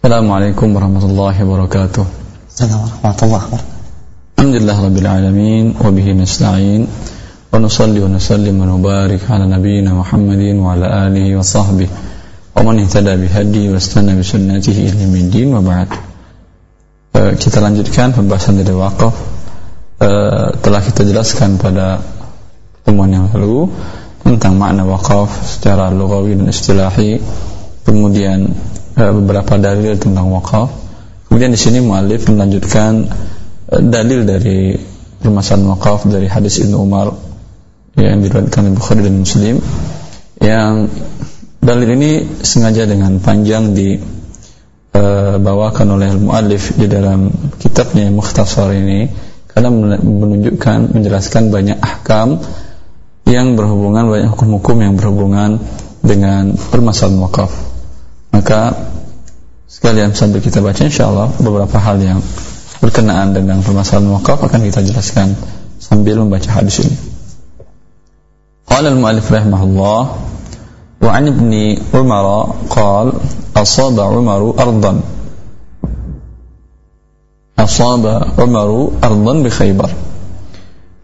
Assalamualaikum warahmatullahi wabarakatuh. Assalamualaikum warahmatullahi wabarakatuh. Alhamdulillah rabbil alamin wa bihi nasta'in wa nusalli wa nusallim ala nabiyyina Muhammadin wa ala alihi wa sahbihi wa bi sunnatihi ila yaumil wa ba'd. Uh, kita lanjutkan pembahasan dari wakaf uh, telah kita jelaskan pada pertemuan yang lalu tentang makna wakaf secara lugawi dan istilahi kemudian beberapa dalil tentang wakaf. Kemudian di sini mualif melanjutkan uh, dalil dari permasalahan wakaf dari hadis Ibnu Umar yang diriwayatkan oleh Bukhari dan Muslim yang dalil ini sengaja dengan panjang dibawakan oleh mualif di dalam kitabnya mukhtasar ini karena menunjukkan menjelaskan banyak ahkam yang berhubungan banyak hukum-hukum yang berhubungan dengan permasalahan wakaf. Maka sekalian sambil kita baca insyaallah beberapa hal yang berkenaan dengan permasalahan wakaf akan kita jelaskan sambil membaca hadis ini قال المؤلف رحمه الله وعن ابن عمر قال أصاب عمر أرضا أصاب عمر أرضا بخيبر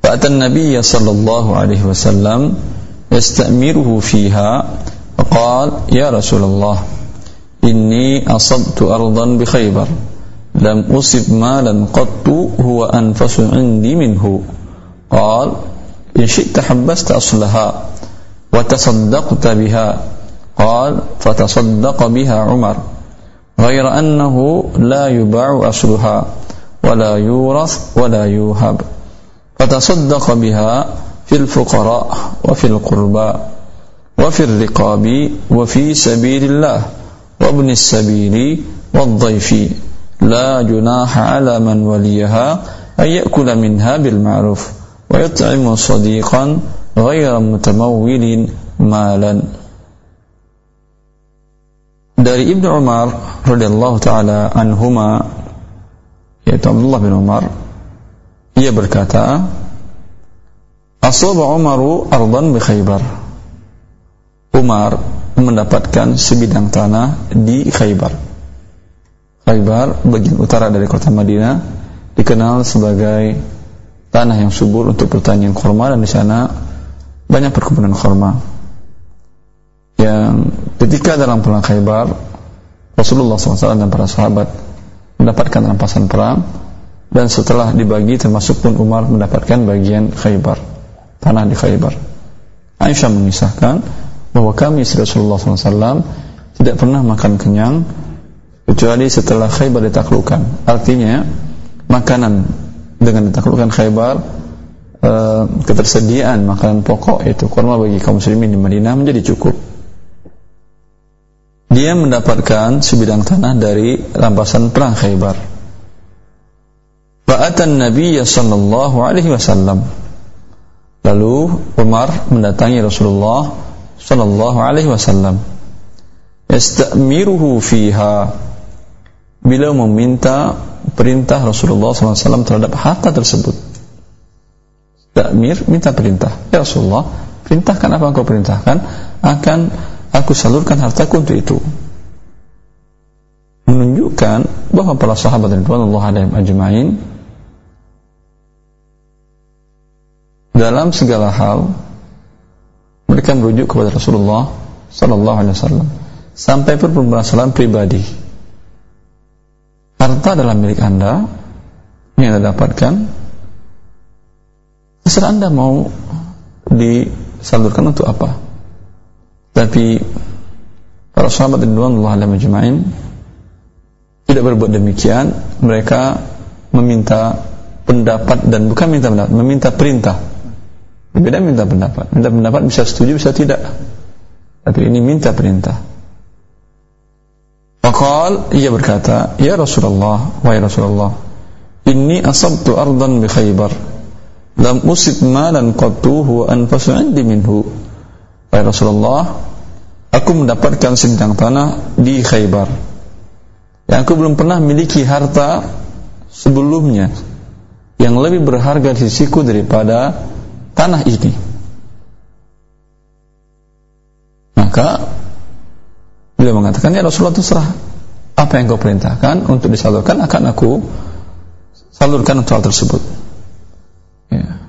فأتى النبي صلى الله عليه وسلم يستأمره فيها فقال يا رسول الله إني أصبت أرضا بخيبر. لم أصب مالا قط هو أنفس عندي منه. قال إن شئت حبست أصلها وتصدقت بها. قال فتصدق بها عمر. غير أنه لا يباع أصلها ولا يورث ولا يوهب. فتصدق بها في الفقراء وفي القربى وفي الرقاب وفي سبيل الله. وابن السبيل والضيف لا جناح على من وليها أن يأكل منها بالمعروف ويطعم صديقا غير متمول مالا dari Ibnu Umar radhiyallahu taala anhuma yaitu Abdullah bin Umar ia berkata Asaba Umaru ardan bi Khaybar Umar mendapatkan sebidang tanah di Khaybar. Khaybar bagian utara dari kota Madinah dikenal sebagai tanah yang subur untuk pertanian korma dan di sana banyak perkebunan korma yang ketika dalam perang Khaybar Rasulullah SAW dan para sahabat mendapatkan rampasan perang dan setelah dibagi termasuk pun Umar mendapatkan bagian Khaybar tanah di Khaybar. Aisyah mengisahkan bahwa kami Rasulullah SAW tidak pernah makan kenyang kecuali setelah Khaybar ditaklukkan artinya makanan dengan ditaklukkan Khaybar e, ketersediaan makanan pokok itu kurma bagi kaum muslimin di Madinah menjadi cukup. Dia mendapatkan sebidang tanah dari rampasan perang Khaybar. Fa'atan Nabi sallallahu alaihi wasallam. Lalu Umar mendatangi Rasulullah sallallahu alaihi wasallam yastamiruhu fiha bila meminta perintah Rasulullah SAW terhadap harta tersebut. Takmir minta perintah. Ya Rasulullah, perintahkan apa engkau perintahkan? Akan aku salurkan hartaku untuk itu. Menunjukkan bahwa para sahabat radhiyallahu alaihim ajmain dalam segala hal mereka merujuk kepada Rasulullah sallallahu alaihi wasallam. Sampai pun permasalahan pribadi. Harta adalah milik anda yang anda dapatkan terserah anda mau disalurkan untuk apa. Tapi para sahabat radhiyallahu alaihim ajma'in tidak berbuat demikian mereka meminta pendapat dan bukan minta pendapat meminta perintah beda minta pendapat minta pendapat bisa setuju bisa tidak tapi ini minta perintah Faqal ia berkata, "Ya Rasulullah, wahai Rasulullah, inni asabtu ardan bi Khaybar. Lam usib malan qattu huwa anfasu 'indi minhu." Wahai Rasulullah, aku mendapatkan sebidang tanah di Khaybar. Yang aku belum pernah miliki harta sebelumnya yang lebih berharga di sisiku daripada tanah ini. Maka Beliau mengatakan, ya Rasulullah terserah. apa yang kau perintahkan untuk disalurkan akan aku salurkan untuk hal tersebut ya.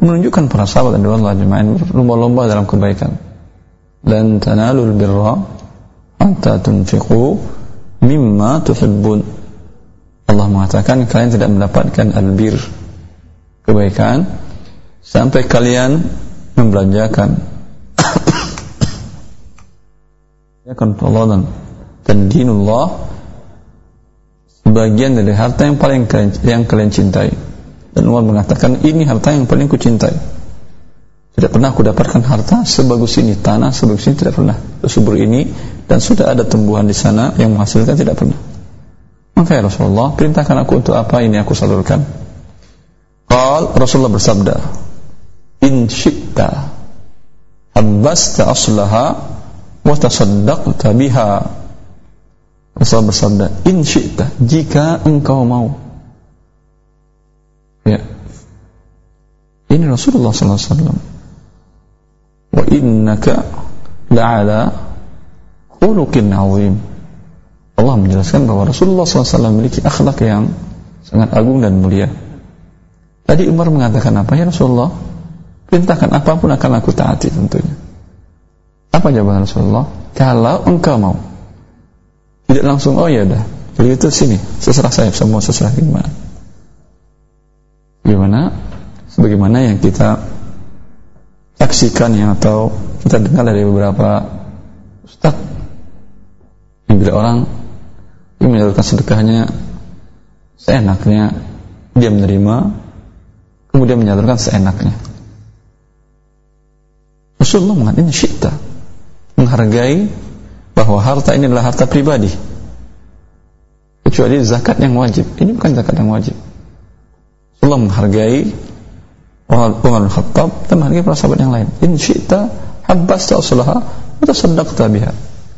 menunjukkan para sahabat dan Allah jemaah lomba-lomba dalam kebaikan lan tanalul birra hatta tunfiqu mimma tuhibbun Allah mengatakan kalian tidak mendapatkan albir kebaikan sampai kalian membelanjakan. Ya kan Allah dan dinullah sebagian dari harta yang paling kalian, yang kalian cintai. Dan Umar mengatakan ini harta yang paling ku cintai tidak pernah aku dapatkan harta sebagus ini tanah sebagus ini tidak pernah. Subur ini dan sudah ada tumbuhan di sana yang menghasilkan tidak pernah. Maka ya Rasulullah perintahkan aku untuk apa? Ini aku salurkan. Qal Rasulullah bersabda in syi'ta habbasta aslaha wa tasaddaqta biha Rasul bersabda, "In syi'ta, jika engkau mau." Ya. Ini Rasulullah sallallahu alaihi wasallam. Wa innaka la'ala khuluqin 'azim. Allah menjelaskan bahwa Rasulullah SAW memiliki akhlak yang sangat agung dan mulia. Tadi Umar mengatakan apa ya Rasulullah? Perintahkan apa pun akan aku taati tentunya. Apa jawaban Rasulullah? Kalau engkau mau. Tidak langsung oh ya udah. Beli itu sini seserah saya semua seserah gimana? Gimana? Sebagaimana yang kita saksikan yang atau kita dengar dari beberapa ustaz. Yang bila orang yang menyalurkan sedekahnya seenaknya dia menerima kemudian menyalurkan seenaknya Rasulullah mengatakan syita. Menghargai bahwa harta ini adalah harta pribadi. Kecuali zakat yang wajib. Ini bukan zakat yang wajib. Allah menghargai Umar bin Khattab dan menghargai para sahabat yang lain. In syi'ta habbasta usulaha wa tasaddaqta biha.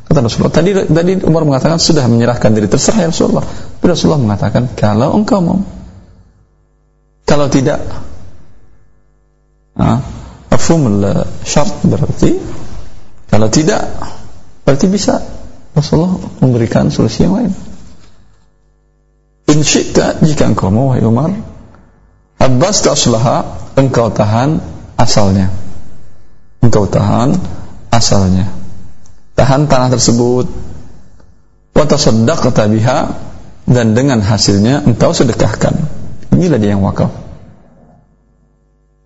Kata Rasulullah tadi tadi Umar mengatakan sudah menyerahkan diri terserah ya Rasulullah. Tapi Rasulullah mengatakan kalau engkau mau. Kalau tidak ah, mafhum syarat berarti kalau tidak Berarti bisa Rasulullah memberikan solusi yang lain. In syi'ta jika engkau mau wahai Umar, Abbas ta'aslaha engkau tahan asalnya. Engkau tahan asalnya. Tahan tanah tersebut. Wa tasaddaqta biha dan dengan hasilnya engkau sedekahkan. Inilah dia yang wakaf.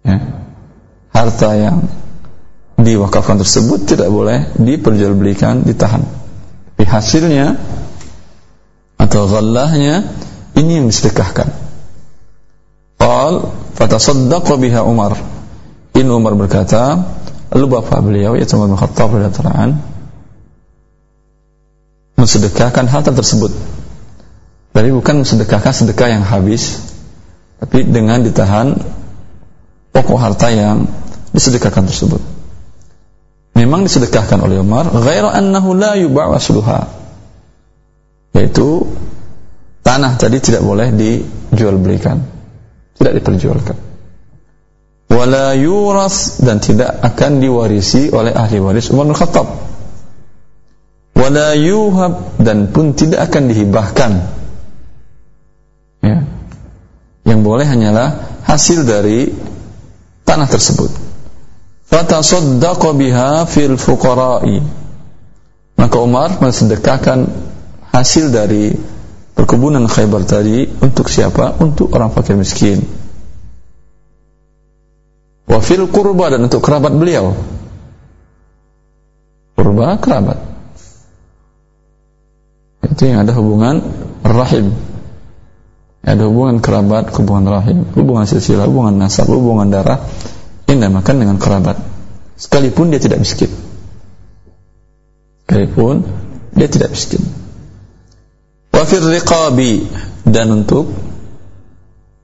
Ya. Harta yang diwakafkan tersebut tidak boleh diperjualbelikan, ditahan. Tapi hasilnya atau ghallahnya ini yang disedekahkan. Qal fatasaddaqa biha Umar. In Umar berkata, lalu bapak beliau yaitu Umar bin Khattab radhiyallahu mensedekahkan harta tersebut. Tapi bukan mensedekahkan sedekah yang habis, tapi dengan ditahan pokok harta yang disedekahkan tersebut. Memang disedekahkan oleh Umar ghaira annahu la yuba' asluha. Yaitu tanah tadi tidak boleh dijual belikan tidak diperjualkan. Wala yuras dan tidak akan diwarisi oleh ahli waris Umar bin Khattab. Wala yuhab dan pun tidak akan dihibahkan. Ya. Yang boleh hanyalah hasil dari tanah tersebut fatasaddaqa biha fil fuqara'i maka Umar mensedekahkan hasil dari perkebunan Khaybar tadi untuk siapa? Untuk orang fakir miskin. Wa fil qurba dan untuk kerabat beliau. Qurba kerabat. Itu yang ada hubungan rahim. Ada hubungan kerabat, hubungan rahim, hubungan silsilah, hubungan nasab, hubungan darah yang dinamakan dengan kerabat. Sekalipun dia tidak miskin. Sekalipun dia tidak miskin. Wafir riqabi dan untuk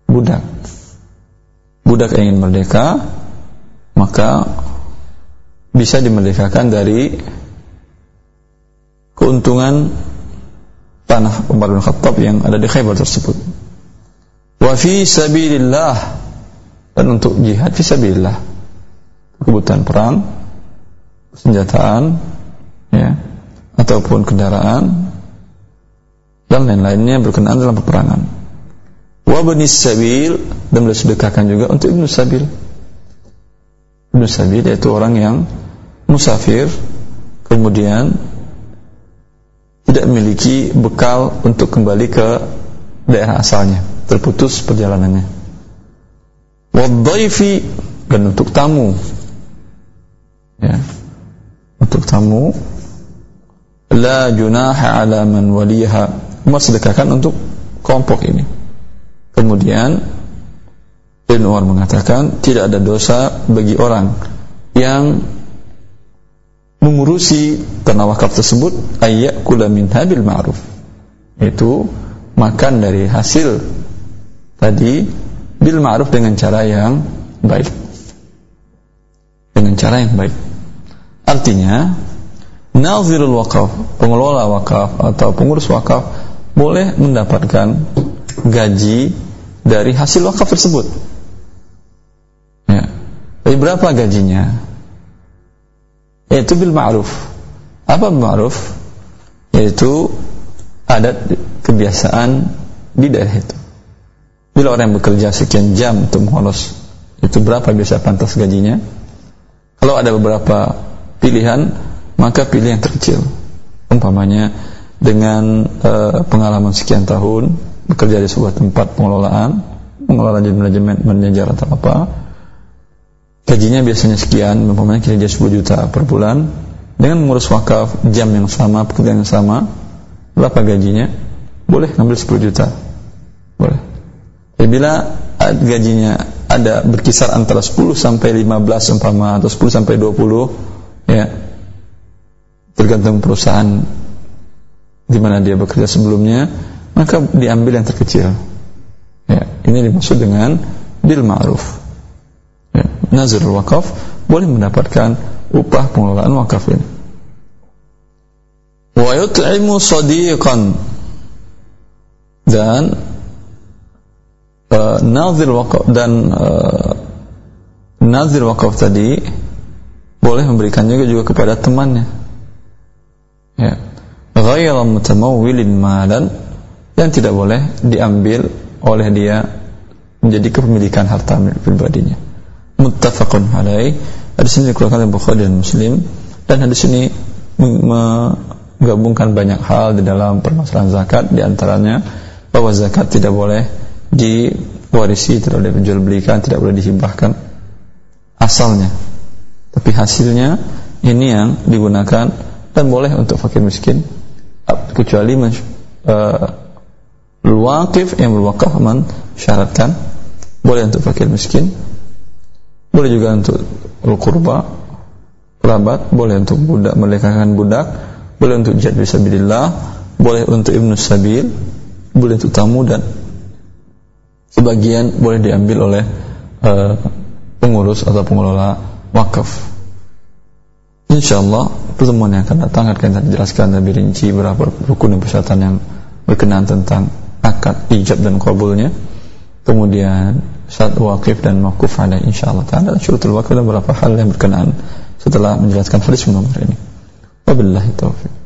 budak. Budak yang ingin merdeka maka bisa dimerdekakan dari keuntungan tanah Umar bin Khattab yang ada di Khaybar tersebut. Wa fi sabilillah dan untuk jihad fisabilillah kebutuhan perang senjataan ya ataupun kendaraan dan lain-lainnya berkenaan dalam peperangan. Wa sabil dan boleh sedekahkan juga untuk ibnu sabil. Ibnu sabil yaitu orang yang musafir kemudian tidak memiliki bekal untuk kembali ke daerah asalnya, terputus perjalanannya. Wadhaifi dan untuk tamu. Ya. Untuk tamu la junaha ala man waliha. Umar sedekahkan untuk kelompok ini. Kemudian Ibn Umar mengatakan tidak ada dosa bagi orang yang mengurusi tanah wakaf tersebut ayat kula min habil ma'ruf itu makan dari hasil tadi bil ma'ruf dengan cara yang baik. Dengan cara yang baik. Artinya nazirul wakaf pengelola wakaf atau pengurus wakaf boleh mendapatkan gaji dari hasil wakaf tersebut. Ya. Tapi berapa gajinya? Yaitu bil ma'ruf. Apa bil ma'ruf? Yaitu adat kebiasaan di daerah itu Bila orang yang bekerja sekian jam untuk mengholos itu berapa biasa pantas gajinya? Kalau ada beberapa pilihan, maka pilih yang terkecil. Umpamanya dengan uh, pengalaman sekian tahun bekerja di sebuah tempat pengelolaan, mengelola manajemen manajer atau apa, gajinya biasanya sekian, umpamanya kira 10 juta per bulan, dengan mengurus wakaf jam yang sama, pekerjaan yang sama, berapa gajinya? Boleh ngambil 10 juta. Boleh. Ya, bila gajinya ada berkisar antara 10 sampai 15 umpama atau 10 sampai 20 ya tergantung perusahaan di mana dia bekerja sebelumnya maka diambil yang terkecil. Ya ini dimaksud dengan bil ma'ruf. Ya, wakaf boleh mendapatkan upah pengelolaan wakaf ini. Wa yut'imu sadiqan. Dan uh, nazir wakaf dan uh, nazir wakaf tadi boleh memberikan juga juga kepada temannya. Ya. Ghayra mutamawwilin malan yang tidak boleh diambil oleh dia menjadi kepemilikan harta milik pribadinya. Muttafaqun alaih. Hadis ini dikeluarkan oleh Bukhari dan Muslim. Dan hadis ini menggabungkan banyak hal di dalam permasalahan zakat di antaranya bahwa zakat tidak boleh diwarisi, tidak boleh dijual belikan, tidak boleh dihibahkan asalnya. Tapi hasilnya ini yang digunakan dan boleh untuk fakir miskin. Kecuali uh, waqif yang berwakaf syaratkan. Boleh untuk fakir miskin. Boleh juga untuk kurba kerabat. Boleh untuk budak melekakan budak. Boleh untuk jihad fisabilillah boleh untuk ibnu sabil. Boleh untuk tamu dan sebagian boleh diambil oleh uh, pengurus atau pengelola wakaf. Insyaallah pertemuan yang akan datang akan kita jelaskan lebih rinci berapa rukun dan persyaratan yang berkenaan tentang akad ijab dan kabulnya. Kemudian syarat wakif dan makuf ada insyaallah taala syurutul wakif dan beberapa hal yang berkenaan setelah menjelaskan hadis nomor ini. Wabillahi taufiq.